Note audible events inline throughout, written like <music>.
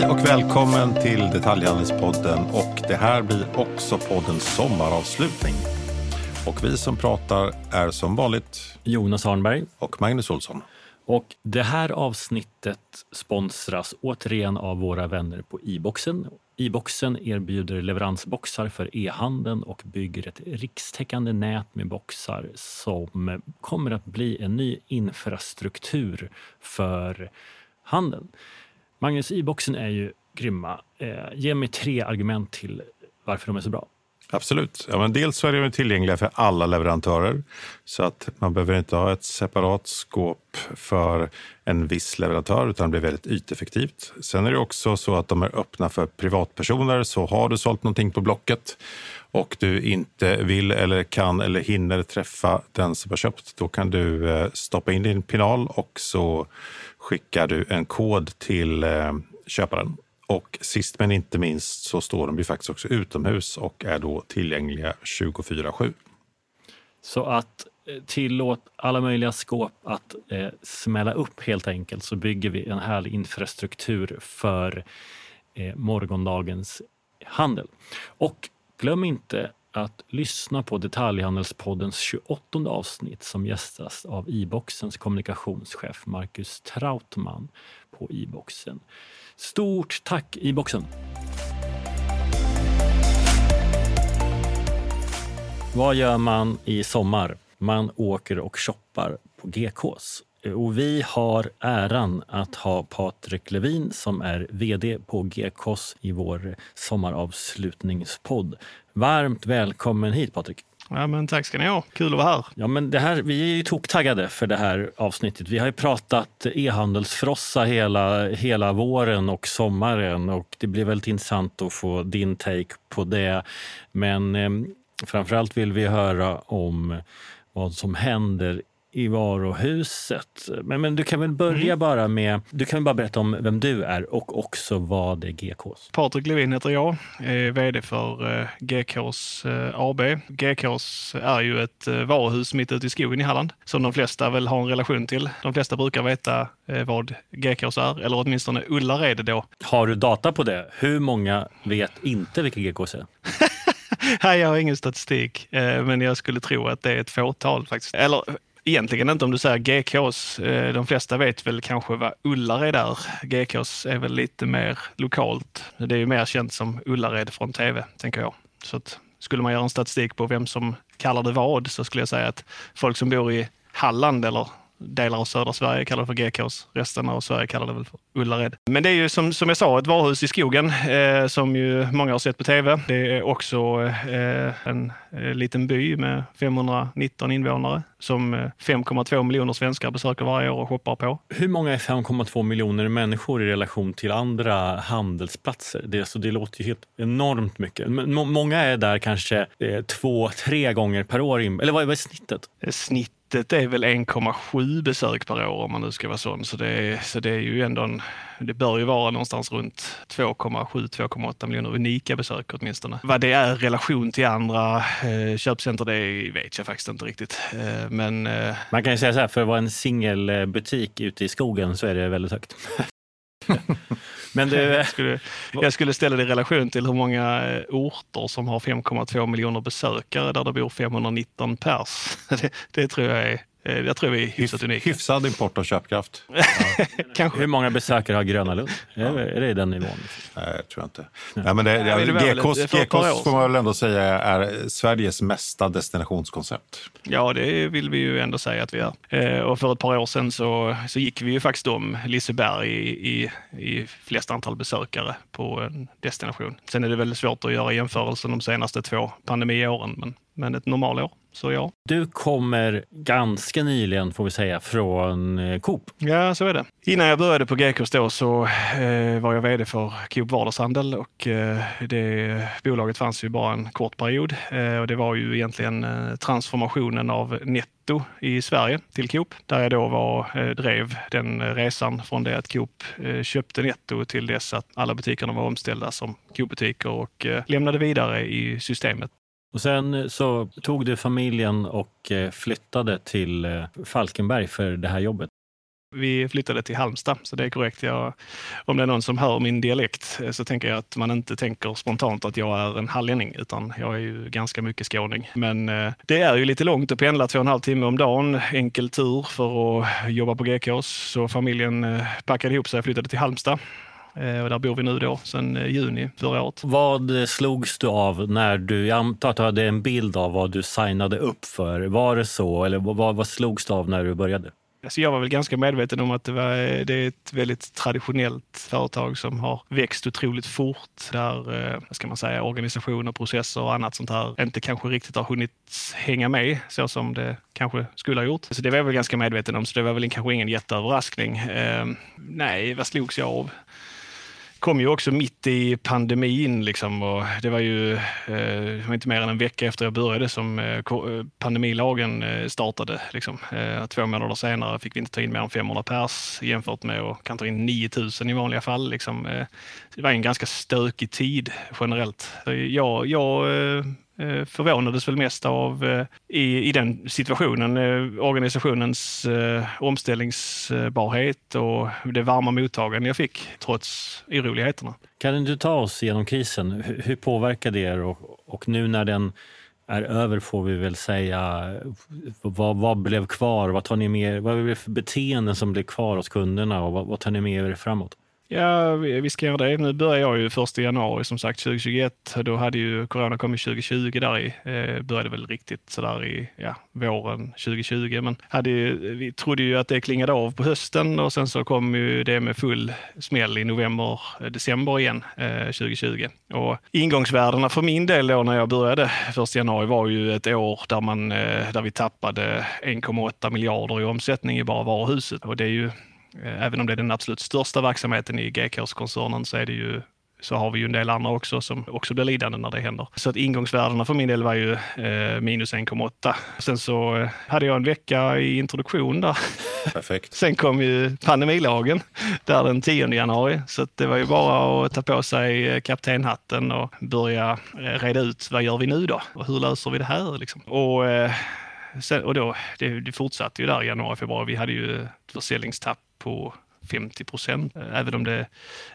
Hej och välkommen till Detaljhandelspodden och det här blir också poddens sommaravslutning. Och vi som pratar är som vanligt Jonas Arnberg. och Magnus Olsson. Och det här avsnittet sponsras återigen av våra vänner på e-boxen. E-boxen erbjuder leveransboxar för e-handeln och bygger ett rikstäckande nät med boxar som kommer att bli en ny infrastruktur för handeln. Magnus, e-boxen är ju grymma. Eh, ge mig tre argument till varför de är så bra. Absolut. Ja, men dels så är de tillgängliga för alla leverantörer så att man behöver inte ha ett separat skåp för en viss leverantör utan det blir väldigt yteffektivt. Sen är det också så att de är öppna för privatpersoner så har du sålt någonting på Blocket och du inte vill eller kan eller hinner träffa den som har köpt, då kan du eh, stoppa in din pinal och så skickar du en kod till eh, köparen. Och sist men inte minst så står de ju faktiskt också utomhus och är då tillgängliga 24-7. Så att eh, tillåt alla möjliga skåp att eh, smälla upp helt enkelt så bygger vi en härlig infrastruktur för eh, morgondagens handel. Och glöm inte att lyssna på Detaljhandelspoddens 28 avsnitt som gästas av e-boxens kommunikationschef Marcus Trautman på e-boxen. Stort tack e-boxen! Vad gör man i sommar? Man åker och shoppar på GKs. Och vi har äran att ha Patrik Levin som är vd på GKs i vår sommaravslutningspodd. Varmt välkommen hit Patrik! Ja, men tack ska ni ha. Kul att vara här. Ja, men det här, vi är ju toktaggade för det här avsnittet. Vi har ju pratat e-handelsfrossa hela, hela våren och sommaren och det blir väldigt intressant att få din take på det. Men eh, framförallt vill vi höra om vad som händer i varuhuset. Men, men du kan väl börja Mm. bara med, du kan väl bara berätta om vem du är och också vad är GKs? Patrik Levin heter jag, är vd för eh, GKs eh, AB. GKs är ju ett eh, varuhus mitt ute i skogen i Halland som de flesta väl har en relation till. De flesta brukar veta vad GKs är, eller åtminstone Ullared då. Har du data på det? Hur många vet inte vilka GKs är? <laughs> Nej, jag har ingen statistik, men jag skulle tro att det är ett fåtal faktiskt. Eller egentligen inte om du säger GKs. Eh, de flesta vet väl kanske vad Ullared är. GKs är väl lite mer lokalt. Det är ju mer känt som Ullared från tv, tänker jag. Så att, skulle man göra en statistik på vem som kallar det vad så skulle jag säga att folk som bor i Halland eller delar av södra Sverige kallar det för GKs. Resten av Sverige kallar det väl för Ullared. Men det är ju som, som jag sa ett varuhus i skogen eh, som ju många har sett på tv. Det är också eh, en eh, liten by med 519 invånare som eh, 5,2 miljoner svenskar besöker varje år och shoppar på. Hur många är 5,2 miljoner människor i relation till andra handelsplatser? Det, så det låter ju helt enormt mycket. Må- många är där kanske eh, två, tre gånger per år. Eller vad är, vad är snittet? Eh, Snittet är väl 1,7 besök per år om man nu ska vara sån. Så det är, så det är ju ändå en, det bör ju vara någonstans runt 2,7-2,8 miljoner unika besök åtminstone. Vad det är i relation till andra eh, köpcenter, det vet jag faktiskt inte riktigt. Eh, men eh, Man kan ju säga så här, för att vara en singelbutik ute i skogen så är det väldigt högt. <laughs> Men du, jag, skulle, jag skulle ställa det i relation till hur många eh, orter som har 5,2 miljoner besökare där det bor 519 pers. <laughs> Det, det tror jag är, jag tror vi är hyfsat unika. Hyfsad import och köpkraft. <laughs> Kanske. hur många besökare har Gröna Lund? Är, är det den nivån? Nej, tror jag inte. Nej, men det, Nej, det väl GKs, GKs får man väl ändå säga är Sveriges mesta destinationskoncept. Ja, det vill vi ju ändå säga att vi är. Eh, och för ett par år sedan så, så gick vi ju faktiskt om Liseberg i, i, i flest antal besökare på en destination. Sen är det väldigt svårt att göra jämförelsen de senaste två pandemiåren, men, men ett normalår, så ja. Du kommer ganska nyligen, får vi säga, från eh, Coop. Ja, så är det. Innan jag började på GKs då så eh, var jag vd för Coop Vardagshandel och eh, det bolaget fanns ju bara en kort period. Eh, och det var ju egentligen eh, transformationen av Netto i Sverige till Coop där jag då var, eh, drev den resan från det att Coop köpte Netto till dess att alla butikerna var omställda som Coop-butiker och lämnade vidare i systemet. Och sen eh, så tog du familjen och eh, flyttade till eh, Falkenberg för det här jobbet. Vi flyttade till Halmstad, så det är korrekt. Jag, om det är någon som hör min dialekt så tänker jag att man inte tänker spontant att jag är en hallänning, utan jag är ju ganska mycket skåning. Men eh, det är ju lite långt att pendla två och en halv timme om dagen, enkel tur för att jobba på GKs. Så familjen eh, packade ihop sig och flyttade till Halmstad. Eh, och där bor vi nu då sedan eh, juni förra året. Vad slogs du av när du, jag antar att du hade en bild av vad du signade upp för. Var det så eller vad, vad slogs du av när du började? Alltså jag var väl ganska medveten om att det, var, det är ett väldigt traditionellt företag som har växt otroligt fort. Där eh, ska man säga, organisationer, processer och annat sånt här inte kanske riktigt har hunnit hänga med så som det kanske skulle ha gjort. Så det var jag väl ganska medveten om, så det var väl kanske ingen jätteöverraskning. Eh, nej, vad slogs jag av? Kom ju också mitt i pandemin. Liksom, och det var ju eh, var inte mer än en vecka efter jag började som eh, eh pandemilagen eh, startade. Liksom. Eh, två månader senare fick vi inte ta in mer än 500 pers jämfört med att kan ta in 9000 i vanliga fall. Liksom. Eh, det var en ganska stökig tid generellt. Jag, jag Eh, Eh, förvånades väl mest av eh, i, i den situationen eh, organisationens omställningsbarhet och det varma mottagande jag fick trots oroligheterna. Kan du ta oss genom krisen? Hur, påverkade det er? Och, och nu när den är över får vi väl säga, vad, vad blev kvar? Vad, tar ni med, vad är det för beteenden som blev kvar hos kunderna och vad, vad tar ni med er framåt? Ja, vi ska göra det. Nu börjar jag ju 1 januari som sagt 2021. Då hade ju corona kommit 2020 där i. Eh, började väl riktigt sådär i ja, våren 2020. Men hade ju, vi trodde ju att det klingade av på hösten och sen så kom ju det med full smäll i november, eh, december igen eh, 2020. Och ingångsvärdena för min del då när jag började 1 januari var ju ett år där, man, eh, där vi tappade 1,8 miljarder i omsättning i bara varuhuset. Och det är ju även om det är den absolut största verksamheten i GKs-koncernen så är det ju så har vi ju en del andra också som också blir lidande när det händer. Så att ingångsvärdena för min del var ju eh, minus 1,8. Sen så eh, hade jag en vecka i introduktion där. Perfekt. <laughs> Sen kom ju pandemilagen där den 10 januari. Så det var ju bara att ta på sig eh, kaptenhatten och börja reda ut vad gör vi nu då? Och hur löser vi det här? Liksom? Och, eh, sen, och då, det, det fortsatte ju där i januari, februari. Vi hade ju ett försäljningstapp på 50 procent. Även om det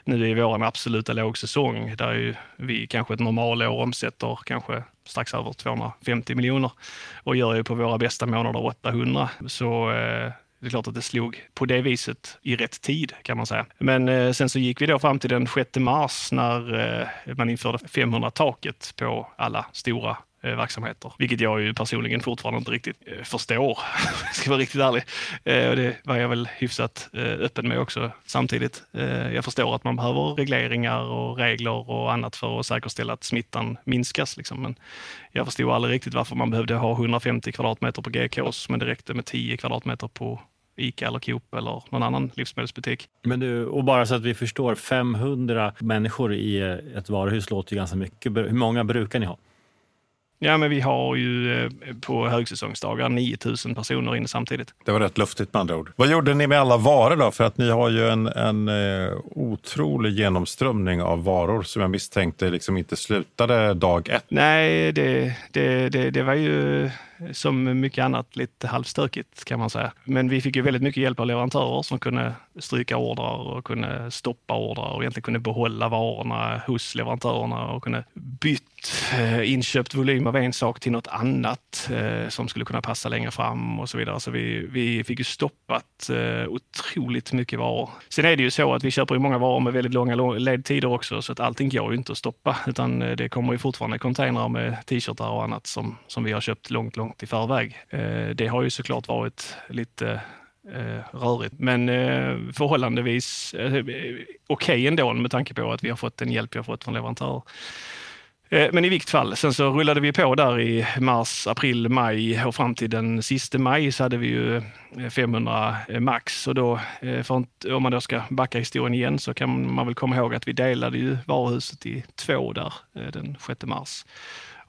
nu är vår absoluta lågsäsong där ju vi kanske ett normalår omsätter kanske strax över 250 miljoner och gör ju på våra bästa månader 800. Så eh, det är klart att det slog på det viset i rätt tid kan man säga. Men eh, sen så gick vi då fram till den 6 mars när eh, man införde 500-taket på alla stora Eh, verksamheter. Vilket jag ju personligen fortfarande inte riktigt eh, förstår, <laughs> ska vara riktigt ärlig. Eh, och det var jag väl hyfsat eh, öppen med också samtidigt. Eh, jag förstår att man behöver regleringar och regler och annat för att säkerställa att smittan minskas. Liksom. Men jag förstod aldrig riktigt varför man behövde ha 150 kvadratmeter på GKs, men det räckte med 10 kvadratmeter på Ica eller Coop eller någon annan livsmedelsbutik. Men du, och bara så att vi förstår, 500 människor i ett varuhus låter ju ganska mycket. Hur många brukar ni ha? Ja, men vi har ju eh, på högsäsongsdagar 9000 personer inne samtidigt. Det var rätt luftigt med andra ord. Vad gjorde ni med alla varor då? För att ni har ju en, en eh, otrolig genomströmning av varor som jag misstänkte liksom inte slutade dag ett. Nej, det, det, det, det var ju som mycket annat lite halvstökigt kan man säga. Men vi fick ju väldigt mycket hjälp av leverantörer som kunde stryka ordrar och kunde stoppa ordrar och egentligen kunde behålla varorna hos leverantörerna och kunde bytt eh, inköpt volym av en sak till något annat eh, som skulle kunna passa längre fram och så vidare. Så vi, vi fick ju stoppat eh, otroligt mycket varor. Sen är det ju så att vi köper ju många varor med väldigt långa ledtider också så att allting går ju inte att stoppa utan det kommer ju fortfarande containrar med t-shirtar och annat som, som vi har köpt långt, långt i förväg. Det har ju såklart varit lite eh, rörigt, men eh, förhållandevis okej okay ändå med tanke på att vi har fått den hjälp vi har fått från leverantörer. Eh, men i vilket fall, sen så rullade vi på där i mars, april, maj och fram till den sista maj så hade vi ju eh, 500 eh, max. Och då, om man då ska backa historien igen så kan man väl komma ihåg att vi delade ju varuhuset i två där den 6 mars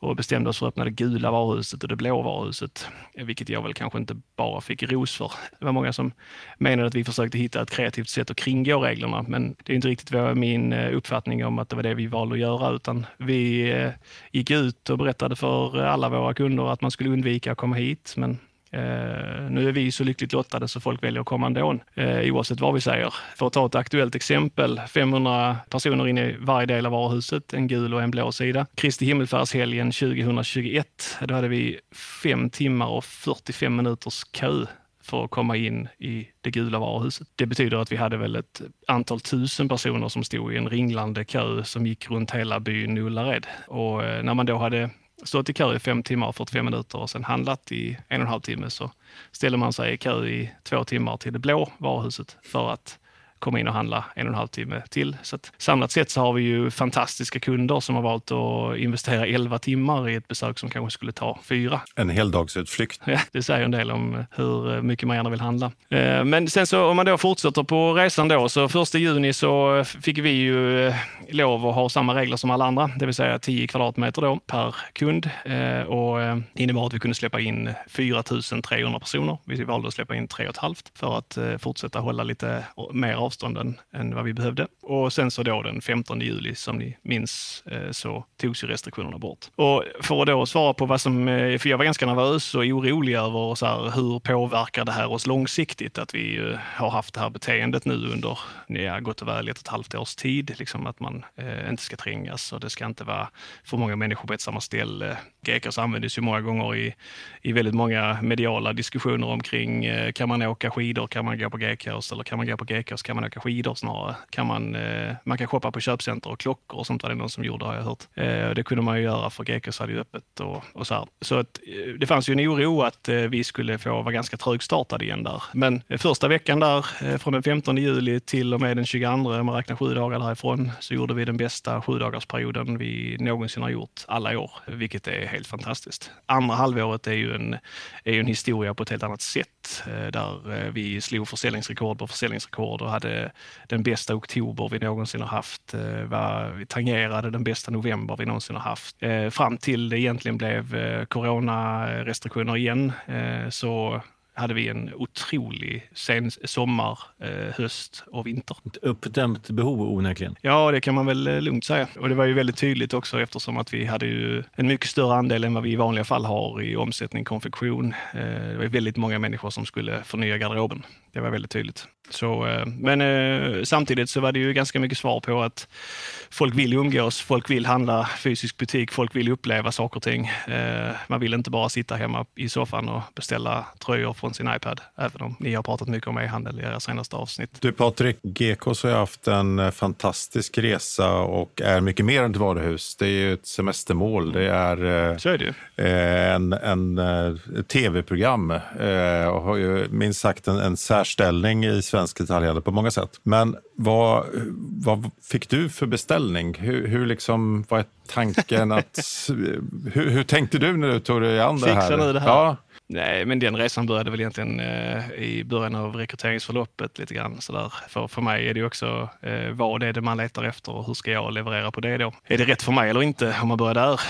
och bestämde oss för att öppna det gula varuhuset och det blå varuhuset, vilket jag väl kanske inte bara fick ros för. Det var många som menade att vi försökte hitta ett kreativt sätt att kringgå reglerna, men det är inte riktigt min eh, uppfattning om att det var det vi valde att göra, utan vi eh, gick ut och berättade för alla våra kunder att man skulle undvika att komma hit, men Eh, nu är vi så lyckligt lottade så folk väljer att komma ändå, eh, oavsett vad vi säger. För att ta ett aktuellt exempel, 500 personer inne i varje del av varuhuset, en gul och en blå sida. Kristi himmelfärdshelgen 2021, då hade vi fem timmar och 45 minuters kö för att komma in i det gula varuhuset. Det betyder att vi hade väl ett antal tusen personer som stod i en ringlande kö som gick runt hela byn Ullared. Och eh, när man då hade stått i kö i fem timmar och 45 minuter och sen handlat i en och en halv timme så ställer man sig i kö i två timmar till det blå varuhuset för att komma in och handla en och en halv timme till. Så att, samlat sett så har vi ju fantastiska kunder som har valt att investera 11 timmar i ett besök som kanske skulle ta fyra. En heldagsutflykt. Ja, det säger en del om hur mycket man gärna vill handla. Eh, men sen så om man då fortsätter på resan då, så första juni så fick vi ju eh, lov att ha samma regler som alla andra, det vill säga 10 kvadratmeter då per kund. Eh, och det innebar att vi kunde släppa in 4 300 personer. Vi valde att släppa in 3 500 för att fortsätta hålla lite mer avstånden än vad vi behövde. Och sen så då den 15 juli, som ni minns, eh, så togs ju restriktionerna bort. Och för att då svara på vad som, eh, för jag var ganska nervös och orolig över så här, hur påverkar det här oss långsiktigt? Att vi eh, har haft det här beteendet nu under ja, gott och väl ett och ett halvt års tid. Liksom att man eh, inte ska trängas och det ska inte vara för många människor på ett samma ställe. Gekers användes ju många gånger i, i väldigt många mediala diskussioner omkring eh, kan man åka skidor, kan man gå på Gekers eller kan man gå på Gekers, kan man åka skidor snarare? Kan man, eh, man kan shoppa på köpcenter och klockor och sånt var det någon som gjorde har jag hört. Eh, det kunde man ju göra för Gekos hade ju öppet och, och så här. Så att, eh, det fanns ju en oro att eh, vi skulle få vara ganska trögstartade igen där. Men eh, första veckan där, eh, från den 15 juli till och med den 22, om man räknar sju dagar därifrån, så gjorde vi den bästa sju dagarsperioden vi någonsin har gjort alla år, vilket är helt fantastiskt. Andra halvåret är ju en, är ju en historia på ett helt annat sätt, eh, där eh, vi slog försäljningsrekord på försäljningsrekord och hade den bästa oktober vi någonsin har haft. Eh, vi tangerade den bästa november vi någonsin har haft. Eh, fram till det egentligen blev eh, coronarestriktioner igen så hade vi en otrolig sen sommar, höst och vinter. Ett uppdämt behov onekligen. Ja, det kan man väl lugnt säga. Och det var ju väldigt tydligt också eftersom att vi hade ju en mycket större andel än vad vi i vanliga fall har i omsättning konfektion. Det var väldigt många människor som skulle förnya garderoben. Det var väldigt tydligt. Så, eh, men eh, samtidigt så var det ju ganska mycket svar på att folk vill umgås, folk vill handla fysisk butik, folk vill uppleva saker och ting. Eh, man vill inte bara sitta hemma i soffan och beställa tröjor från sin iPad, även om ni har pratat mycket om e-handel i era senaste avsnitt. Du Patrik, GKs har haft en fantastisk resa och är mycket mer än ett varuhus. Det är ju ett semestermål. Det är, så är det. en, en, tv-program och har ju minst sagt en, en särställning i svensk detaljhandel på många sätt. Men vad, vad fick du för beställning? Hur, hur liksom, vad är tanken att... <laughs> hur, hur tänkte du när du tog dig an det här? Fixa nu det här? Ja. Nej, men den resan började väl egentligen eh, i början av rekryteringsförloppet lite grann sådär. För, för mig är det också eh, vad är det man letar efter och hur ska jag leverera på det då? Är det rätt för mig eller inte om man börjar där?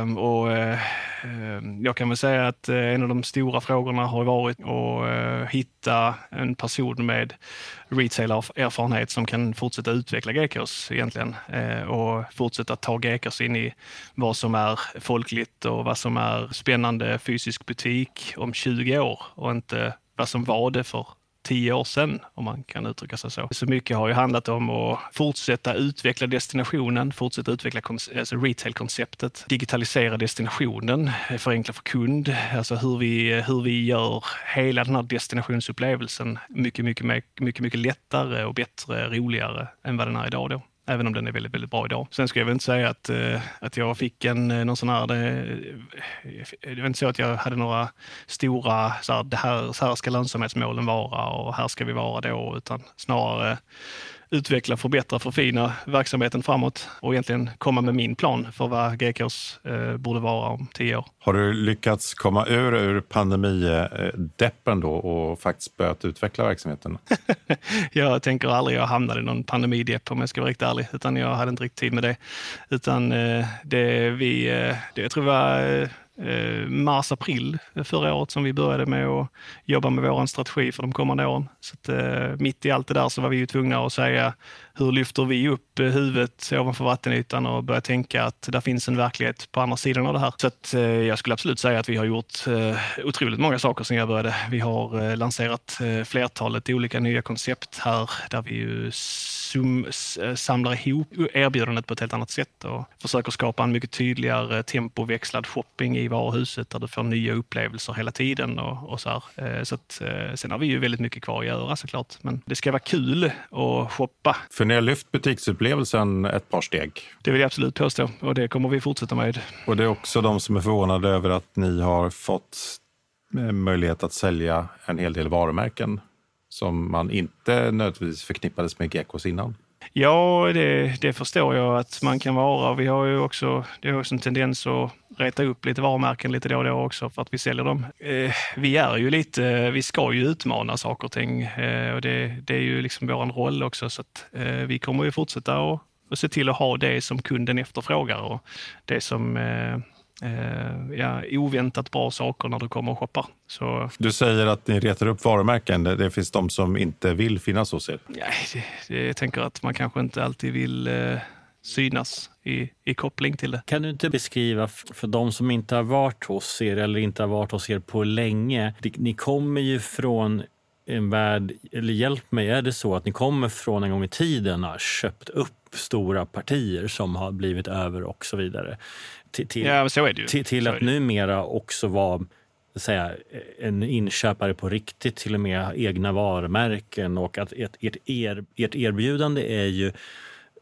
Eh, och eh, Ehm, Ehm, jag kan väl säga att eh, en av de stora frågorna har varit att eh, hitta en person med retail-erfarenhet som kan fortsätta utveckla Gekås egentligen eh, och fortsätta ta Gekås in i vad som är folkligt och vad som är spännande fysisk butik om 20 år och inte vad som var det för tio år sedan, om man kan uttrycka sig så. Så mycket har ju handlat om att fortsätta utveckla destinationen, fortsätta utveckla alltså retail-konceptet, digitalisera destinationen, eh, förenkla för kund, alltså hur vi, hur vi gör hela den här destinationsupplevelsen mycket, mycket, mycket, mycket lättare och bättre, roligare än vad den är idag. Då. Även om den är väldigt, väldigt bra idag. Sen skulle jag väl inte säga att, eh, att jag fick en eh, någon sån här... Det, det var inte så att jag hade några stora, så här, det här, så här ska lönsamhetsmålen vara och här ska vi vara då, utan snarare utveckla, förbättra, förfina verksamheten framåt och egentligen komma med min plan för vad GKs eh, borde vara om tio år. Har du lyckats komma ur, ur pandemideppen då och faktiskt börjat utveckla verksamheten? <laughs> jag tänker aldrig jag hamnade i någon pandemidepp om jag ska vara riktigt ärlig, utan jag hade inte riktigt tid med det. Utan eh, det vi, eh, det, jag tror var eh, Eh, mars-april förra året som vi började med att jobba med vår strategi för de kommande åren. Så att, eh, mitt i allt det där så var vi ju tvungna att säga hur lyfter vi upp eh, huvudet ovanför vattenytan och börjar tänka att det finns en verklighet på andra sidan av det här. Så att, eh, jag skulle absolut säga att vi har gjort eh, otroligt många saker sedan jag började. Vi har eh, lanserat eh, flertalet olika nya koncept här där vi ju sum, samlar ihop erbjudandet på ett helt annat sätt och försöker skapa en mycket tydligare tempoväxlad shopping i varuhuset där du får nya upplevelser hela tiden. Och, och så här. Eh, så att, eh, sen har vi ju väldigt mycket kvar att göra såklart, men det ska vara kul att shoppa. För ni har lyft butiksupplevelsen ett par steg. Det vill jag absolut påstå och det kommer vi fortsätta med. Och det är också de som är förvånade över att ni har fått eh, möjlighet att sälja en hel del varumärken som man inte nödvändigtvis förknippades med Gekos innan. Ja, det, det, förstår jag att man kan vara. Vi har ju också, det har också en tendens att reta upp lite varumärken lite då och då också för att vi säljer dem. Eh, vi är ju lite, vi ska ju utmana saker och ting eh, och det, det, är ju liksom vår roll också så att eh, vi kommer ju fortsätta och, och se till att ha det som kunden efterfrågar och det som eh, eh, ja, oväntat bra saker när du kommer och shoppar. Så... Du säger att ni retar upp varumärken. Det finns de som inte vill finnas hos er? Ja, det, det, jag tänker att man kanske inte alltid vill eh, synas i, i koppling till det. Kan du inte beskriva för de som inte har varit hos er eller inte har varit hos er på länge. Ni kommer ju från en värld, eller hjälp mig, är det så att ni kommer från en gång i tiden har köpt upp stora partier som har blivit över och så vidare? Till, till, ja, så är det ju. till, till att numera också vara säga, en inköpare på riktigt, till och med egna varumärken och att ert, ert, er, ert erbjudande är ju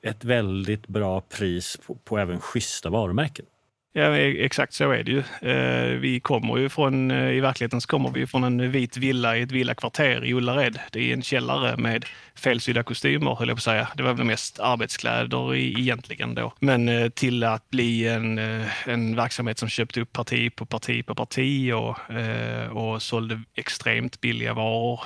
ett väldigt bra pris på, på även schyssta varumärken. Ja, exakt så är det ju. Eh, vi kommer ju från, eh, i verkligheten så kommer vi från en vit villa i ett villakvarter i Ullared. Det är en källare med felsydda kostymer, höll jag på att säga. Det var väl mest arbetskläder egentligen då. Men eh, till att bli en, en verksamhet som köpte upp parti på parti på parti och, och sålde extremt billiga varor.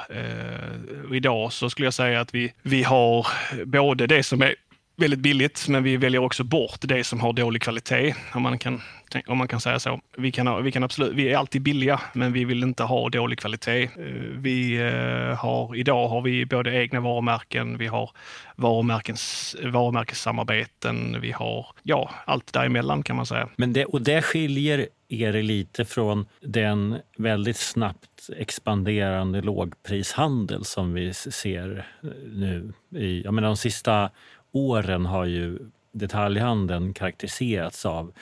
Och idag så skulle jag säga att vi, vi har både det som är väldigt billigt, men vi väljer också bort det som har dålig kvalitet, om man kan, om man kan säga så. Vi, kan, vi, kan absolut, vi är alltid billiga, men vi vill inte ha dålig kvalitet. Eh, vi eh, har, idag har vi både egna varumärken, vi har varumärkens, varumärkessamarbeten, vi har ja, allt däremellan kan man säga. Men det, och det skiljer er lite från den väldigt snabbt expanderande lågprishandel som vi ser nu. I, jag menar, de sista åren har ju detaljhandeln karaktäriserats av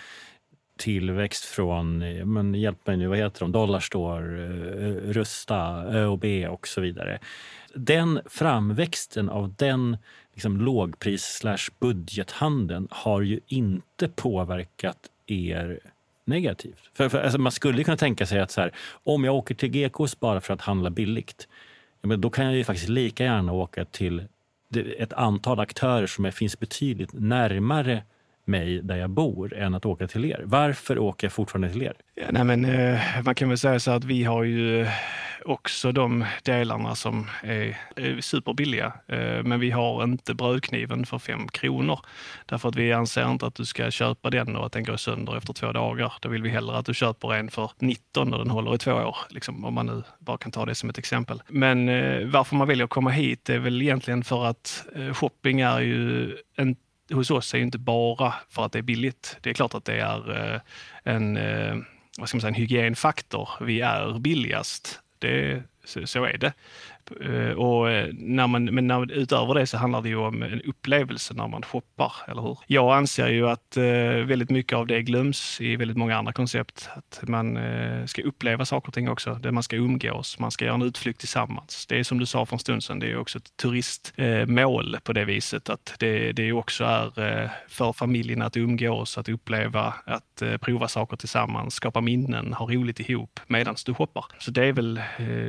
tillväxt från, eh, men hjälp mig nu, vad heter de, Dollarstore, eh, Rusta, ÖoB och så vidare. Den framväxten av den liksom, lågpris slash budgethandeln har ju inte påverkat er negativt. För, för alltså, man skulle kunna tänka sig att så här, om jag åker till GKs bara för att handla billigt, ja, men då kan jag ju faktiskt lika gärna åka till ett antal aktörer som finns betydligt närmare mig där jag bor än att åka till er. Varför åker jag fortfarande till er? Ja, nej men, eh, man kan väl säga så att vi har ju eh, också de delarna som är, är superbilliga. Eh, men vi har inte brödkniven för fem kronor. Därför att vi anser inte att du ska köpa den och att den går sönder efter två dagar. Då vill vi hellre att du köper en för 19 och den håller i två år. Liksom, om man nu bara kan ta det som ett exempel. Men eh, varför man väljer att komma hit är väl egentligen för att eh, shopping är ju en hos oss är ju inte bara för att det är billigt. Det är klart att det är eh, en, eh, vad ska man säga, en hygienfaktor. Vi är billigast det, så, så är det. Eh, och eh, när man, men när, utöver det så handlar det ju om en upplevelse när man shoppar, eller hur? Jag anser ju att eh, väldigt mycket av det glöms i väldigt många andra koncept. Att man eh, ska uppleva saker och ting också. Där man ska umgås, man ska göra en utflykt tillsammans. Det är som du sa för en stund sedan, det är också ett turistmål eh, på det viset. Att det, det också är eh, för familjen att umgås, att uppleva, att eh, prova saker tillsammans, skapa minnen, ha roligt ihop medan du shoppar. Så det är väl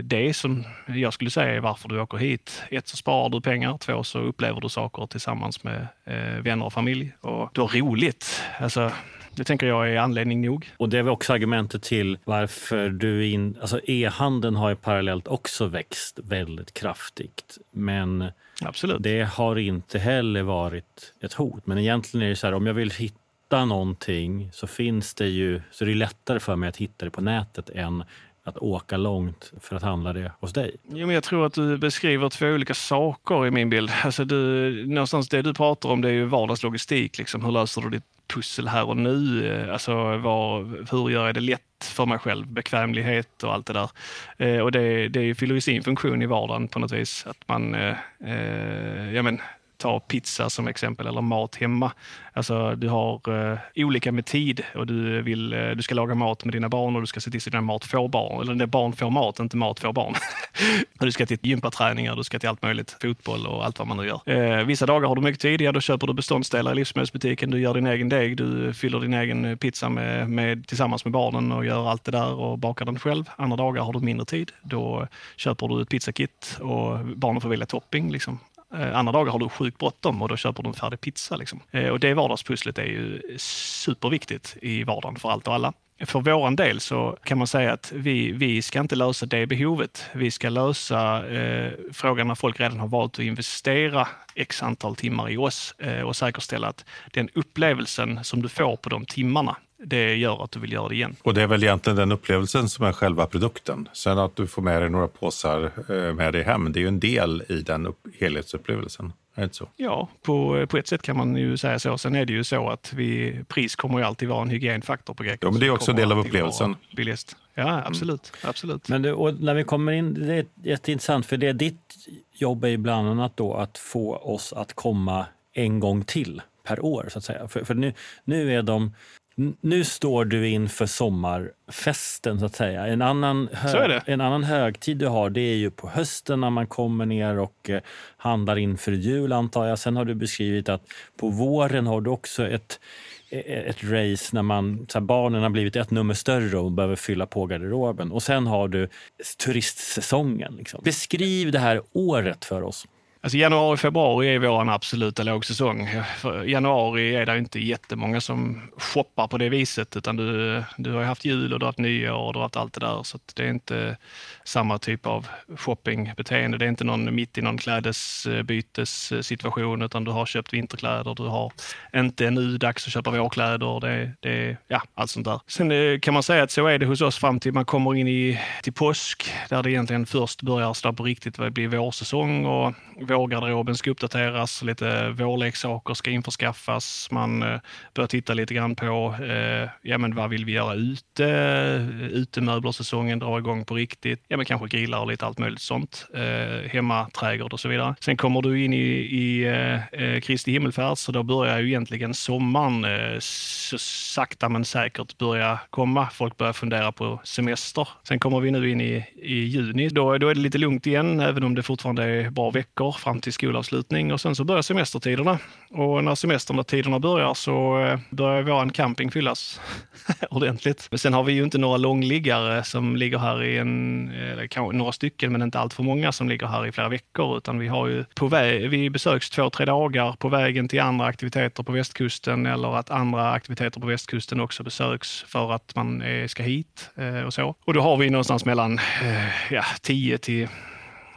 det som jag skulle säga är varför du åker hit. Ett så sparar du pengar, två så upplever du saker tillsammans med eh, vänner och familj och du har roligt. Alltså, det tänker jag är anledning nog. Och det är väl också argumentet till varför du in... Alltså e-handeln har ju parallellt också växt väldigt kraftigt. Men Absolut. det har inte heller varit ett hot. Men egentligen är det så här, om jag vill hitta hitta någonting så finns det ju, så det är lättare för mig att hitta det på nätet än att åka långt för att handla det hos dig? Jo, men jag tror att du beskriver två olika saker i min bild. Alltså du, någonstans det du pratar om det är ju vardagslogistik. Liksom. Hur löser du ditt pussel här och nu? Eh, alltså, var, hur gör jag det lätt för mig själv? Bekvämlighet och allt det där. Eh, och det, det fyller ju sin funktion i vardagen på något vis. Att man, eh, eh ja men, ta pizza som exempel eller mat hemma. Alltså du har uh, olika med tid och du, vill, uh, du ska laga mat med dina barn och du ska se till så att dina mat får barn. Eller när barn får mat, inte mat får barn. <laughs> du ska till gympaträningar, du ska till allt möjligt, fotboll och allt vad man nu gör. Uh, vissa dagar har du mycket tid, ja då köper du beståndsdelar i livsmedelsbutiken, du gör din egen deg, du fyller din egen pizza med, med, tillsammans med barnen och gör allt det där och bakar den själv. Andra dagar har du mindre tid, då köper du ett pizzakit och barnen får välja topping. Liksom. Eh, andra dagar har du sjukt bråttom och då köper du en färdig pizza. Liksom. Eh, och det vardagspusslet är ju superviktigt i vardagen för allt och alla. För våran del så kan man säga att vi, vi ska inte lösa det behovet. Vi ska lösa eh, frågan när folk redan har valt att investera x antal timmar i oss eh, och säkerställa att den upplevelsen som du får på de timmarna det gör att du vill göra det igen. Och det är väl egentligen den upplevelsen som är själva produkten. Sen att du får med dig några påsar eh, med dig hem, det är ju en del i den helhetsupplevelsen. Är det inte så? Ja, på, på ett sätt kan man ju säga så. Sen är det ju så att vi, pris kommer ju alltid vara en hygienfaktor på Gekko. Ja, men det är också en del av upplevelsen. Billigast. Ja, absolut. Mm. absolut. Men det, och när vi kommer in, det är jätteintressant, för det är ditt jobb är bland annat då att få oss att komma en gång till per år. så att säga. För, för nu, nu är de nu står du inför sommarfesten, så att säga. En annan, hö en annan högtid du har det är ju på hösten när man kommer ner och eh, handlar inför jul, antar jag. Sen har du beskrivit att på våren har du också ett, e-, ett race när man, så här, barnen har blivit ett nummer större och behöver fylla på garderoben. Och sen har du turistsäsongen. Liksom. Beskriv det här året för oss. Alltså januari, februari är vår absoluta lågsäsong. För januari är det inte jättemånga som shoppar på det viset, utan du, du har haft jul och du har haft nyår och du har haft allt det där. Så det är inte samma typ av shoppingbeteende. Det är inte någon mitt i någon klädesbytessituation, utan du har köpt vinterkläder. Du har inte nu dags att köpa vårkläder. Det, det, ja, allt sånt där. Sen eh, kan man säga att så är det hos oss fram till man kommer in i till påsk, där det egentligen först börjar på riktigt bli det blir vårsäsong och vårgarderoben ska uppdateras, lite vårleksaker ska införskaffas. Man eh, börjar titta lite grann på eh, ja, men vad vill vi göra ute? Eh, utemöblersäsongen drar igång på riktigt. Ja, men kanske grillar och lite allt möjligt sånt. Eh, hemmaträdgård och så vidare. Sen kommer du in i, i eh, eh Kristi himmelfärd, så då börjar ju egentligen sommaren eh, så sakta men säkert börja komma. Folk börjar fundera på semester. Sen kommer vi nu in i, i juni. Då, då är det lite lugnt igen, även om det fortfarande är bra veckor fram till skolavslutning och sen så börjar semestertiderna. Och när semestertiderna börjar så eh, börjar vår camping fyllas <laughs> ordentligt. Men sen har vi ju inte några långliggare som ligger här i en, eh, eller kanske några stycken, men inte allt för många som ligger här i flera veckor, utan vi har ju på väg, vi besöks två, tre dagar på vägen till andra aktiviteter på västkusten eller att andra aktiviteter på västkusten också besöks för att man eh, ska hit och så. Och då har vi någonstans mellan ja, 10 till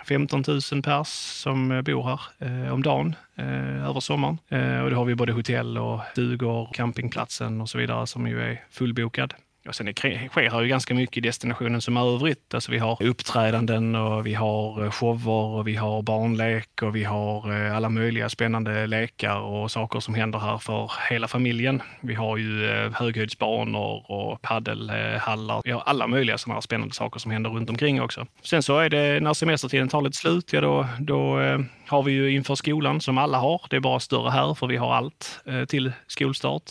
15 000 pers som eh, bor här eh, om dagen eh, över sommaren. Eh, och då har vi både hotell och stugor, campingplatsen och så vidare som ju är fullbokad. Och sen sker det ju ganska mycket i destinationen som övrigt. Alltså vi har uppträdanden och vi har eh, shower och vi har barnlek och vi har eh, alla möjliga spännande lekar och saker som händer här för hela familjen. Vi har ju eh, höghöjdsbanor och paddelhallar. Vi har alla möjliga sådana här spännande saker som händer runt omkring också. Sen så är det när semestertiden tar lite slut, ja då, då har vi ju inför skolan som alla har. Det är bara större här för vi har allt till skolstart.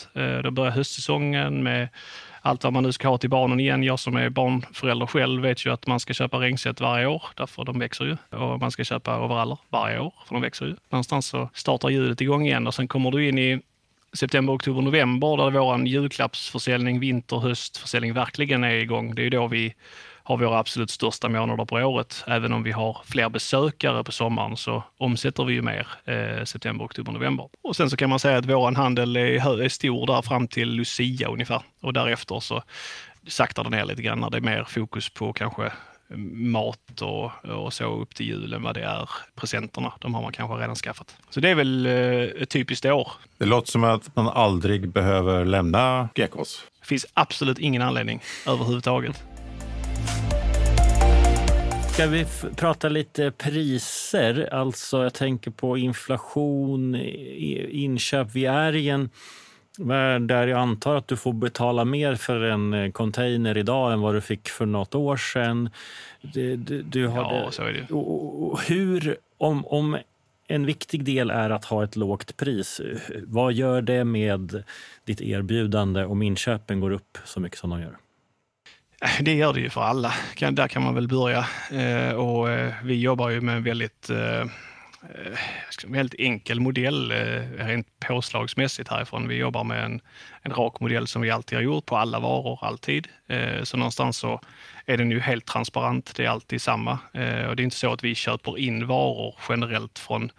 Då börjar höstsäsongen med allt vad man nu ska ha till barnen igen. Jag som är barnförälder själv vet ju att man ska köpa regnset varje år, därför de växer ju. Och man ska köpa overaller varje år, för de växer ju. Någonstans så startar hjulet igång igen och sen kommer du in i september, oktober, november där vår julklappsförsäljning, vinter, höstförsäljning verkligen är igång. Det är ju då vi har våra absolut största månader på året. Även om vi har fler besökare på sommaren så omsätter vi ju mer eh, september, oktober, november. Och sen så kan man säga att vår handel är, är stor där fram till Lucia ungefär och därefter så saktar det ner lite grann när det är mer fokus på kanske mat och, och så upp till julen vad det är presenterna. De har man kanske redan skaffat. Så det är väl eh, ett typiskt år. Det låter som att man aldrig behöver lämna Gekås. Det finns absolut ingen anledning överhuvudtaget. Ska vi prata lite priser? Alltså jag tänker på inflation, inköp. Vi är i en där jag antar att du får betala mer för en eh, container idag än vad du fick för något år sedan. Du, du, du har ja, så är det. Och hur, om, om en viktig del är att ha ett lågt pris, vad gör det med ditt erbjudande om inköpen går upp så mycket som de gör? Eh, det gör det ju för alla. Där kan man väl börja. Eh, och eh, vi jobbar ju med en väldigt en eh, eh väldigt enkel modell eh, rent påslagsmässigt härifrån. Vi jobbar med en, en rak modell som vi alltid har gjort på alla varor, alltid. Eh, så någonstans så är den ju helt transparent. Det är alltid samma. Eh, och det är inte så att vi köper in varor generellt från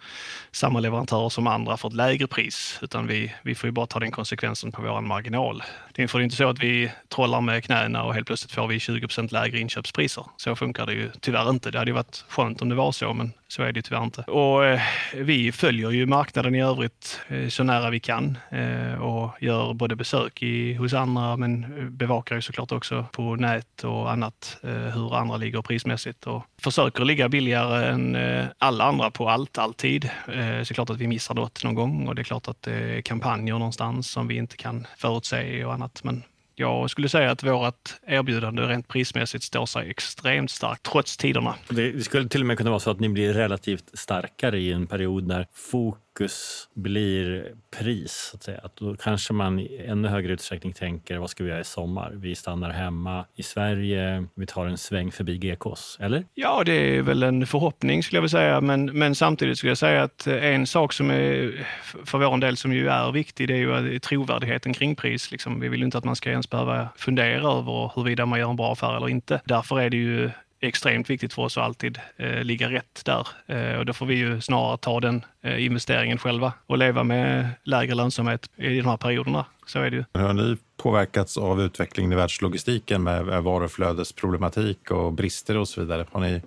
samma leverantörer som andra för ett lägre pris, utan vi, vi får ju bara ta den konsekvensen på vår marginal. Det är inte så att vi trollar med knäna och helt plötsligt får vi 20% lägre inköpspriser. Så funkar det ju tyvärr inte. Det hade ju varit skönt om det var så, men så är det tyvärr inte. Och eh, vi följer ju marknaden i övrigt eh, så nära vi kan eh, och gör både besök i, hos andra men eh, bevakar ju såklart också på nät och annat eh, hur andra ligger prismässigt och försöker ligga billigare än eh, alla andra på allt, alltid. Så det är klart att vi missar något någon gång och det är klart att det är kampanjer någonstans som vi inte kan förutse och annat. Men jag skulle säga att vårt erbjudande rent prismässigt står sig extremt starkt trots tiderna. Det skulle till och med kunna vara så att ni blir relativt starkare i en period när fokus fokus blir pris. Så att säga. Att då kanske man i ännu högre utsträckning tänker vad ska vi göra i sommar? Vi stannar hemma i Sverige, vi tar en sväng förbi GKs, eller? Ja, det är väl en förhoppning skulle jag vilja säga. Men, men samtidigt skulle jag säga att eh, en sak som är för vår del som ju är viktig, det är ju eh, trovärdigheten kring pris. Liksom, vi vill inte att man ska ens behöva fundera över huruvida man gör en bra affär eller inte. Därför är det ju extremt viktigt för oss att alltid eh, ligga rätt där. Eh, och då får vi ju snarare ta den eh, investeringen själva och leva med lägre lönsamhet i de här perioderna. Så är det ju. Har ni påverkats av utvecklingen i världslogistiken med varuflödesproblematik och brister och så vidare? Har ni...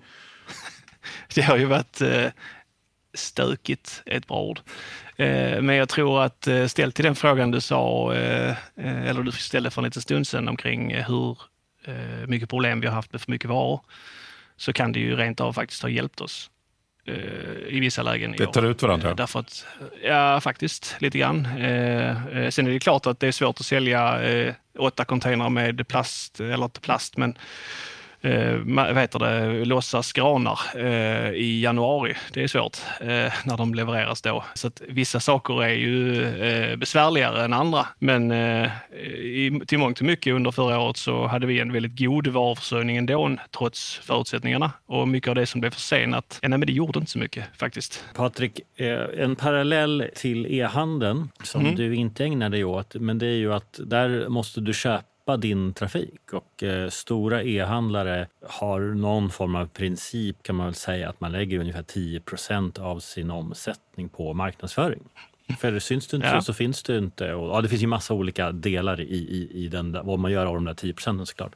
<laughs> det har ju varit eh, stökigt, ett bra ord. Eh, men jag tror att eh, ställt till den frågan du sa, eller du ställde för en liten stund sedan omkring hur eh, mycket problem vi har haft med för mycket varor, så kan det ju rent av faktiskt ha hjälpt oss eh, i vissa lägen. Det tar ut varandra? Eh, därför att, ja, faktiskt lite grann. Eh, eh, sen är det klart att det är svårt att sälja eh, åtta containrar med plast, eller inte plast, men eh, vad heter det, låtsas granar eh, i januari. Det är svårt eh, när de levereras då. Så att vissa saker är ju eh, besvärligare än andra. Men eh, i, till mångt och mycket under förra året så hade vi en väldigt god varuförsörjning ändå, trots förutsättningarna. Och mycket av det som blev försenat, ja, nej, men det gjorde inte så mycket faktiskt. Patrik, eh, en parallell till e-handeln som mm. du inte ägnar dig åt, men det är ju att där måste du köpa köpa din trafik. Och eh, stora e-handlare har någon form av princip kan man väl säga att man lägger ungefär 10% av sin omsättning på marknadsföring. För syns du inte ja. så finns det inte. Och, ja, det finns ju massa olika delar i, i, i den, vad man gör av de där 10 procenten såklart.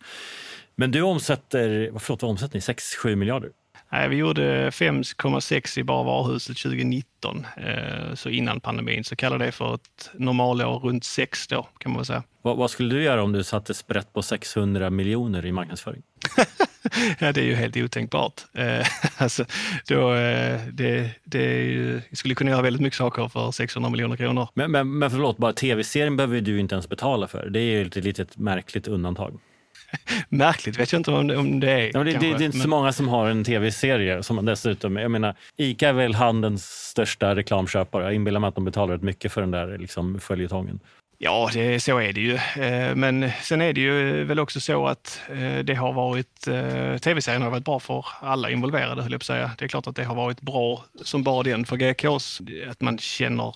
Men du omsätter, förlåt vad omsätter ni? 6-7 miljarder? Nej, vi gjorde 5,6 i bara varuhuset 2019, eh, så innan pandemin. Så kallar det för ett normalår runt 6 då, kan man säga. Vad, vad, skulle du göra om du satte sprätt på 600 miljoner i marknadsföring? <laughs> ja, det är ju helt otänkbart. Eh, <laughs> alltså, då, eh, det, det ju, skulle kunna göra väldigt mycket saker för 600 miljoner kronor. Men, men, men förlåt, bara tv-serien behöver du inte ens betala för. Det är ju ett litet märkligt undantag. <laughs> Märkligt vet jag inte om, om det är. Ja, det, det, det, är inte men... så många som har en tv-serie. som dessutom, jag menar, Ica är väl handelns största reklamköpare. Jag inbillar mig att de betalar rätt mycket för den där liksom, följetongen. Ja, det, så är det ju. Eh, men sen är det ju väl också så att eh, det har varit, eh, tv-serien har varit bra för alla involverade, höll jag på att säga. Det är klart att det har varit bra som bara den för GKs. Att man känner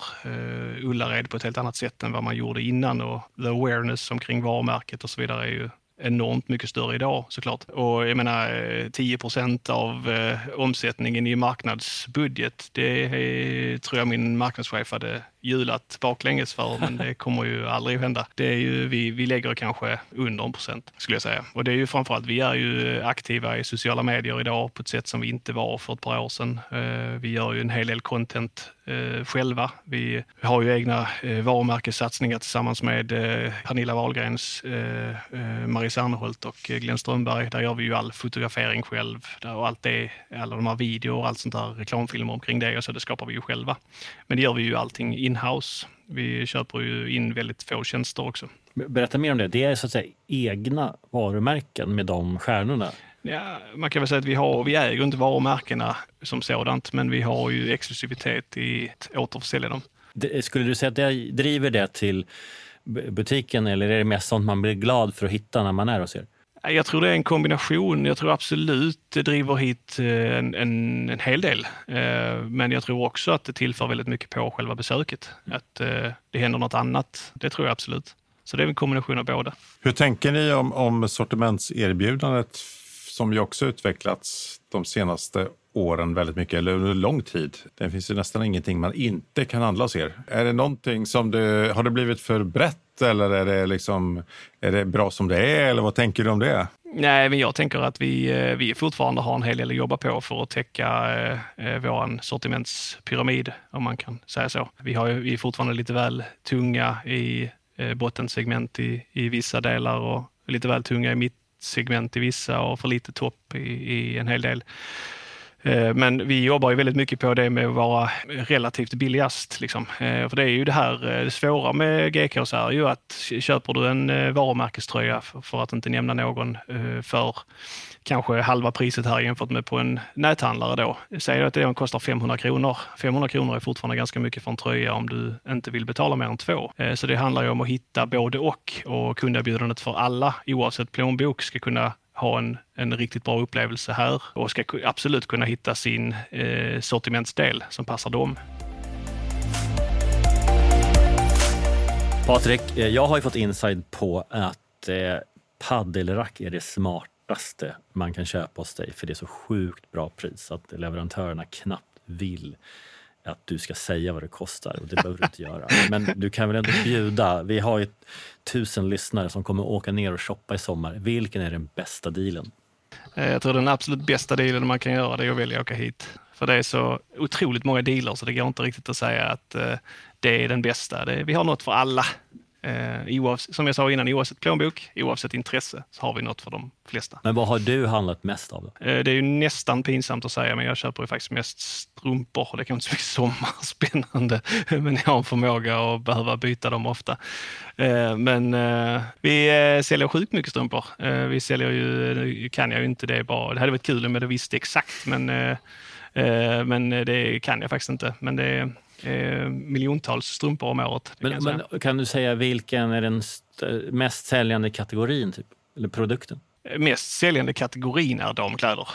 Ullared på ett helt annat sätt än vad man gjorde innan och the awareness omkring varumärket och så vidare är ju enormt mycket större idag såklart. Och jag menar eh, 10 procent av eh, omsättningen i marknadsbudget, det är, tror jag min marknadschef hade hjulat baklänges för, men det kommer ju aldrig att hända. Det är ju, vi, vi lägger kanske under en procent, skulle jag säga. Och det är ju framförallt, vi är ju aktiva i sociala medier idag på ett sätt som vi inte var för ett par år sedan. Eh, vi gör ju en hel del content eh, själva. Vi har ju egna eh, varumärkessatsningar tillsammans med Pernilla Wahlgrens, Marie Serneholt och Glenn Strömberg. Där gör vi ju all fotografering själv och allt det, alla de här videor och allt sånt där, reklamfilmer omkring det och så, det skapar vi ju själva. Men det gör vi ju allting inhouse. Vi köper ju in väldigt få tjänster också. Berätta mer om det. Det är så att säga egna varumärken med de stjärnorna? Ja, man kan väl säga att vi, har, vi äger inte varumärkena som sådant, men vi har ju exklusivitet i att återförsälja dem. Skulle du säga att det driver det till butiken eller är det mest sånt man blir glad för att hitta när man är hos er? Jag tror det är en kombination. Jag tror absolut det driver hit eh, en, en, en hel del. Eh, men jag tror också att det tillför väldigt mycket på själva besöket. Att eh, det händer något annat. Det tror jag absolut. Så det är en kombination av båda. Hur tänker ni om, om sortimentserbjudandet som ju också utvecklats de senaste åren väldigt mycket, eller under lång tid. Det finns ju nästan ingenting man inte kan handla hos er. Är det någonting som du, har det blivit för brett eller är det, liksom, är det bra som det är? Eller vad tänker du om det? Nej, men jag tänker att vi, eh, vi fortfarande har en hel del att jobba på för att täcka eh, eh vår sortimentspyramid, om man kan säga så. Vi, har, vi är fortfarande lite väl tunga i eh, bottensegment i, i vissa delar och lite väl tunga i segment i vissa och för lite topp i, i en hel del. Eh, men vi jobbar ju väldigt mycket på det med att vara relativt billigast. Liksom. Eh, för det är ju det här, eh, det svåra med GKs är ju att köper du en varumärkeströja, för att inte nämna någon, för kanske halva priset här jämfört med på en näthandlare då. Säg att det kostar 500 kronor. 500 kronor är fortfarande ganska mycket för en tröja om du inte vill betala mer än två. Så det handlar ju om att hitta både och och kunderbjudandet för alla oavsett plånbok ska kunna ha en, en riktigt bra upplevelse här och ska absolut kunna hitta sin eh, sortimentsdel som passar dem. Patrik, eh, jag har ju fått inside på att eh, paddelrack är det smartaste man kan köpa hos dig för det är så sjukt bra pris att leverantörerna knappt vill att du ska säga vad det kostar och det behöver du inte göra. Men du kan väl ändå bjuda. Vi har ju tusen lyssnare som kommer åka ner och shoppa i sommar. Vilken är den bästa dealen? Eh, jag tror den absolut bästa dealen man kan göra det är att välja att åka hit. För det är så otroligt många dealer så det går inte riktigt att säga att eh, det är den bästa. Vi har något för alla. Eh, oavsett, som jag sa innan, oavsett plånbok, oavsett intresse, så har vi något för de flesta. Men vad har du handlat mest av? Då? Eh, det är ju nästan pinsamt att säga, men jag köper ju faktiskt mest strumpor. Det kan inte så <laughs> mycket sommarspännande, men jag har en förmåga att behöva byta dem ofta. Eh, men eh, vi eh, säljer sjukt mycket strumpor. Eh, vi säljer ju, nu kan jag ju inte det bara. Det hade varit kul om jag visste exakt, men, men det kan jag faktiskt inte. Men det eh, miljontals strumpor om året. Men, kan, men kan du säga vilken är den mest säljande kategorin, typ? eller produkten? Mest säljande kategorin är damkläder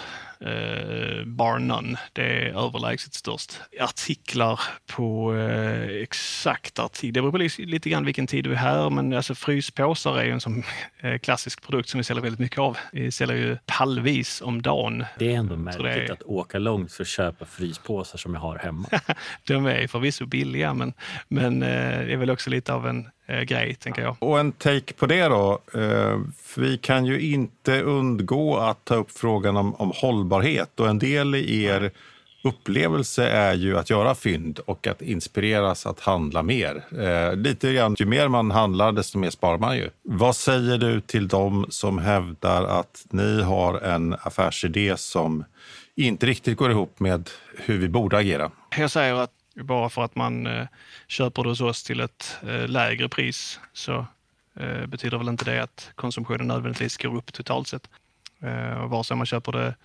eh, bar none. Det är överlägset störst. Artiklar på eh, exakt artikel. Det beror på lite grann vilken tid du är här, men alltså fryspåsar är ju en sån eh, klassisk produkt som vi säljer väldigt mycket av. Vi säljer ju pallvis om dagen. Det är ändå märkligt är... att åka långt för att köpa fryspåsar som jag har hemma. <laughs> De är förvisso billiga, men, men eh, det är väl också lite av en grej, tänker jag. Och en take på det då. Eh, vi kan ju inte undgå att ta upp frågan om, om hållbarhet och en del i er upplevelse är ju att göra fynd och att inspireras att handla mer. Eh, lite grann, ju mer man handlar, desto mer sparar man ju. Vad säger du till dem som hävdar att ni har en affärsidé som inte riktigt går ihop med hur vi borde agera? Jag säger att bara för att man eh, köper det hos oss till ett eh, lägre pris så eh, betyder väl inte det att konsumtionen nödvändigtvis går upp totalt sett. Eh, vare sig man köper det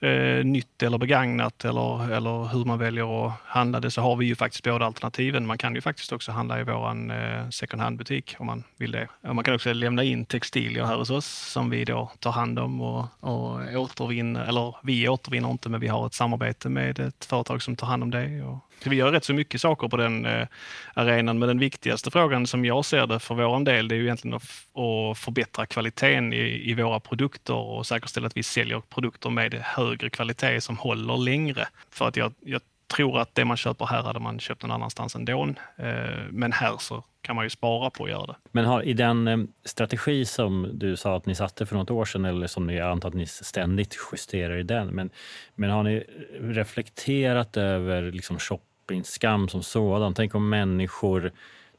eh, nytt eller begagnat eller, eller hur man väljer att handla det så har vi ju faktiskt båda alternativen. Man kan ju faktiskt också handla i vår eh, second hand-butik om man vill det. Man kan också lämna in textilier här hos oss som vi då tar hand om och, och återvinner, eller vi återvinner inte men vi har ett samarbete med ett företag som tar hand om det. Och vi gör rätt så mycket saker på den eh, arenan, men den viktigaste frågan som jag ser det för vår del, det är ju egentligen att, att förbättra kvaliteten i, i, våra produkter och säkerställa att vi säljer produkter med högre kvalitet som håller längre. För att jag, jag tror att det man köper här hade man köpt någon annanstans ändå. Eh, men här så kan man ju spara på att göra det. Men har, i den eh, strategi som du sa att ni satte för något år sedan, eller som ni antar att ni ständigt justerar i den, men, men har ni reflekterat över liksom shoppingskam som sådan? Tänk om människor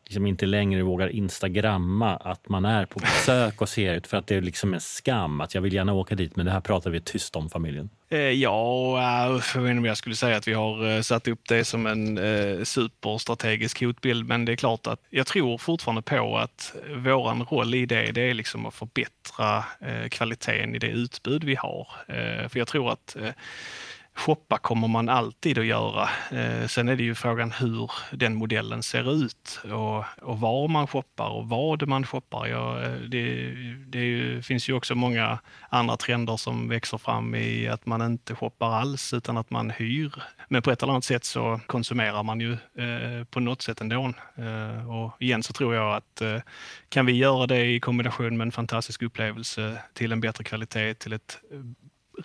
liksom inte längre vågar instagramma att man är på besök och ser ut för att det är liksom en skam att jag vill gärna åka dit men det här pratar vi tyst om familjen. Eh, ja, eh, jag vet inte om jag skulle säga att vi har eh, satt upp det som en eh, superstrategisk hotbild men det är klart att jag tror fortfarande på att våran roll i det, det är liksom att förbättra eh, kvaliteten i det utbud vi har. För jag tror att Shoppa kommer man alltid att göra. Eh, sen är det ju frågan hur den modellen ser ut och, och var man shoppar och vad man shoppar. Ja, eh, det, det ju, finns ju också många andra trender som växer fram i att man inte shoppar alls utan att man hyr. Men på ett eller annat sätt så konsumerar man ju eh, på något sätt ändå. Eh, och igen så tror jag att eh, kan vi göra det i kombination med en fantastisk upplevelse till en bättre kvalitet, till ett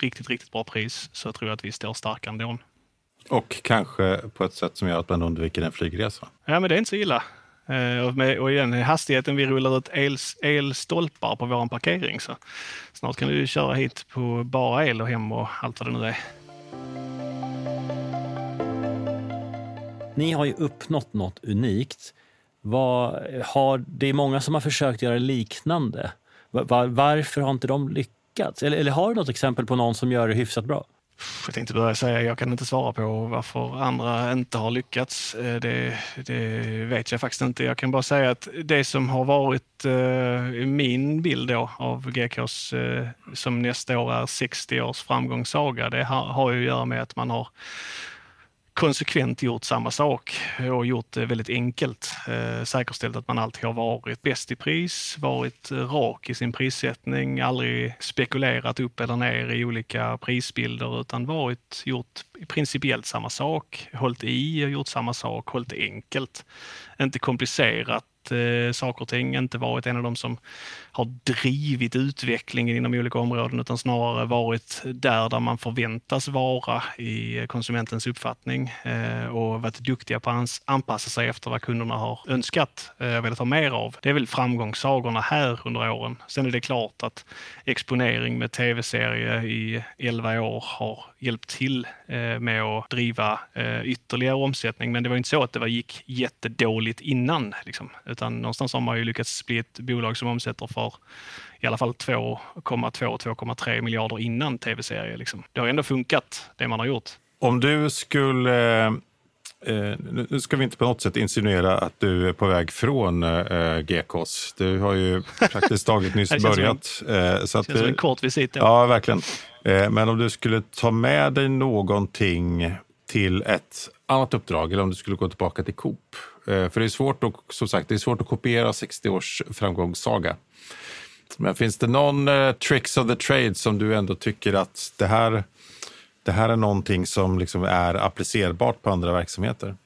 riktigt, riktigt bra pris så tror jag att vi står starka ändå. Och kanske på ett sätt som gör att man undviker en flygresa. Ja, men det är inte så illa. Eh, och, med, och igen, hastigheten vi rullar ut el, elstolpar på vår parkering så snart kan du köra hit på bara el och hem och allt vad det nu är. Ni har ju uppnått något unikt. Vad, har, det är många som har försökt göra liknande. Var, varför har inte de lyckats? Lyckats? Eller, eller har du något exempel på någon som gör det hyfsat bra? Jag tänkte börja säga, jag kan inte svara på varför andra inte har lyckats. Eh, det, det vet jag faktiskt inte. Jag kan bara säga att det som har varit eh, min bild då av GKs, eh, som nästa år är 60 års framgångssaga, det har, har ju att göra med att man har konsekvent gjort samma sak och gjort det väldigt enkelt. Eh, säkerställt att man alltid har varit bäst i pris, varit eh, rak i sin prissättning, aldrig spekulerat upp eller ner i olika prisbilder utan varit, gjort principiellt samma sak, hållit i och gjort samma sak, hållit det enkelt. Inte komplicerat eh, saker och ting, inte varit en av de som har drivit utvecklingen inom olika områden utan snarare varit där, där man förväntas vara i konsumentens uppfattning eh, och varit duktiga på att anpassa sig efter vad kunderna har önskat och velat ha mer av. Det är väl framgångssagorna här under åren. Sen är det klart att exponering med tv-serie i 11 år har hjälpt till eh, med att driva ytterligare omsättning. Men det var inte så att det gick jättedåligt innan, liksom. utan någonstans har man ju lyckats bli ett bolag som omsätter för för i alla fall 2,2-2,3 miljarder innan tv-serie. Liksom. Det har ändå funkat, det man har gjort. Om du skulle... Eh, nu ska vi inte på något sätt insinuera att du är på väg från eh, GKs. Du har ju <laughs> praktiskt taget nyss börjat. Som en, eh, så att, känns som en kort visit. Ja, verkligen. Eh, men om du skulle ta med dig någonting till ett annat uppdrag eller om du skulle gå tillbaka till Coop. Eh, för det är svårt att, som sagt, det är svårt att kopiera 60 års framgångssaga. Men finns det någon eh, tricks of the trade som du ändå tycker att det här, det här är någonting som liksom är applicerbart på andra verksamheter?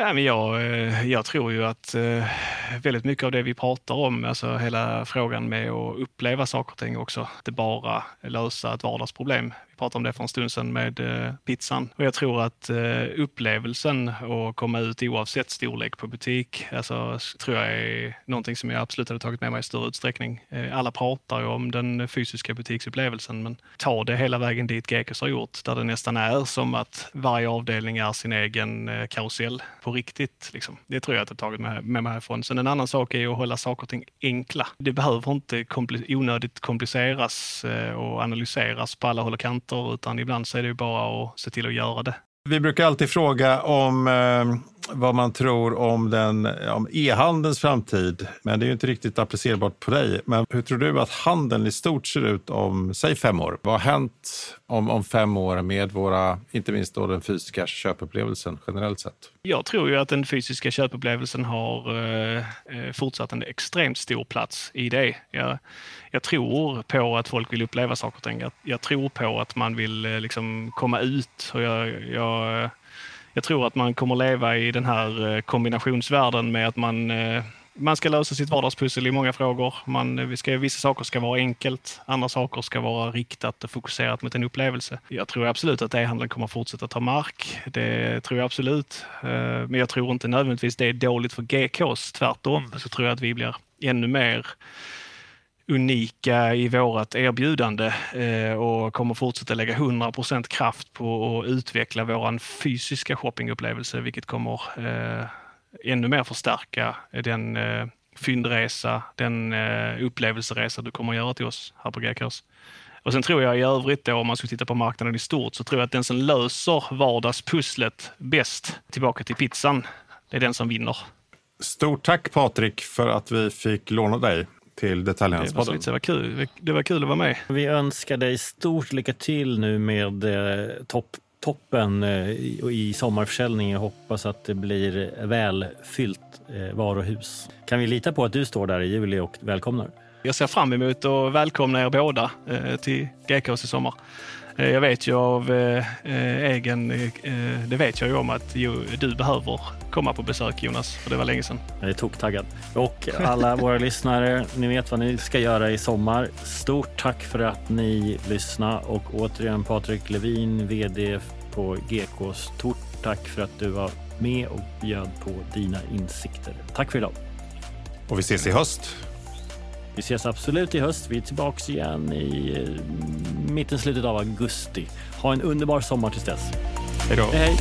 Ja, men jag, eh, jag tror ju att eh, väldigt mycket av det vi pratar om, alltså hela frågan med att uppleva saker och ting också, inte bara lösa ett vardagsproblem Vi pratade om det för en stund sedan med eh, pizzan. Och jag tror att upplevelsen att komma ut oavsett storlek på butik, alltså, tror jag är någonting som jag absolut hade tagit med mig i större utsträckning. Alla pratar ju om den fysiska butiksupplevelsen, men ta det hela vägen dit Gekos har gjort, där det nästan är som att varje avdelning är sin egen karusell på riktigt. Liksom. Det tror jag att jag tagit med, med mig härifrån. Sen en annan sak är att hålla saker och ting enkla. Det behöver inte kompli onödigt kompliceras eh, och analyseras på alla håll och kanter utan ibland så är det ju bara att se till att göra det. Vi brukar alltid fråga om eh, vad man tror om, den, om e-handelns framtid. Men det är ju inte riktigt applicerbart på dig. Men hur tror du att handeln i stort ser ut om, säg fem år? Vad har hänt om, om fem år med våra, inte minst då den fysiska köpupplevelsen generellt sett? Jag tror ju att den fysiska köpupplevelsen har eh, eh, fortsatt en extremt stor plats i det. Jag, jag tror på att folk vill uppleva saker och ting. Jag, jag tror på att man vill eh, liksom komma ut. Och jag, jag, jag tror att man kommer leva i den här eh, kombinationsvärlden med att man man ska lösa sitt vardagspussel i många frågor. Man, vi ska, vissa saker ska vara enkelt, andra saker ska vara riktat och fokuserat mot en upplevelse. Jag tror absolut att e-handeln kommer fortsätta ta mark. Det tror jag absolut. Eh, men jag tror inte nödvändigtvis det är dåligt för GKs. Tvärtom så tror jag att vi blir ännu mer unika i vårt erbjudande eh, och kommer fortsätta lägga 100% kraft på att utveckla vår fysiska shoppingupplevelse, vilket kommer eh, ännu mer förstärka den eh, fyndresa, den upplevelseresa du kommer att göra till oss här på GKs. Och sen tror jag i övrigt då, om man ska titta på marknaden i stort, så tror jag att den som löser vardagspusslet bäst, tillbaka till pizzan, det är den som vinner. Stort tack Patrik för att vi fick låna dig till Detaljhandelspodden. Det var kul. Det var kul att vara med. Vi önskar dig stort lycka till nu med eh, topp toppen eh, i sommarförsäljning. Jag hoppas att det blir välfyllt eh, varuhus. Kan vi lita på att du står där i juli och välkomnar? Jag ser fram emot att välkomna er båda till GKs i sommar. Eh, jag vet ju av eh, eh, egen, det vet jag ju om att du behöver komma på besök Jonas, för det var länge sedan. Jag är toktaggad. Och alla våra <laughs> lyssnare, ni vet vad ni ska göra i sommar. Stort tack för att ni lyssnade och återigen Patrik Levin, VD på GK. Stort tack för att du var med och bjöd på dina insikter. Tack för idag. Och vi ses i höst. Vi ses absolut i höst. Vi är tillbaka igen i eh, mitten, slutet av augusti. Ha en underbar sommar tills dess. Hej då. hej.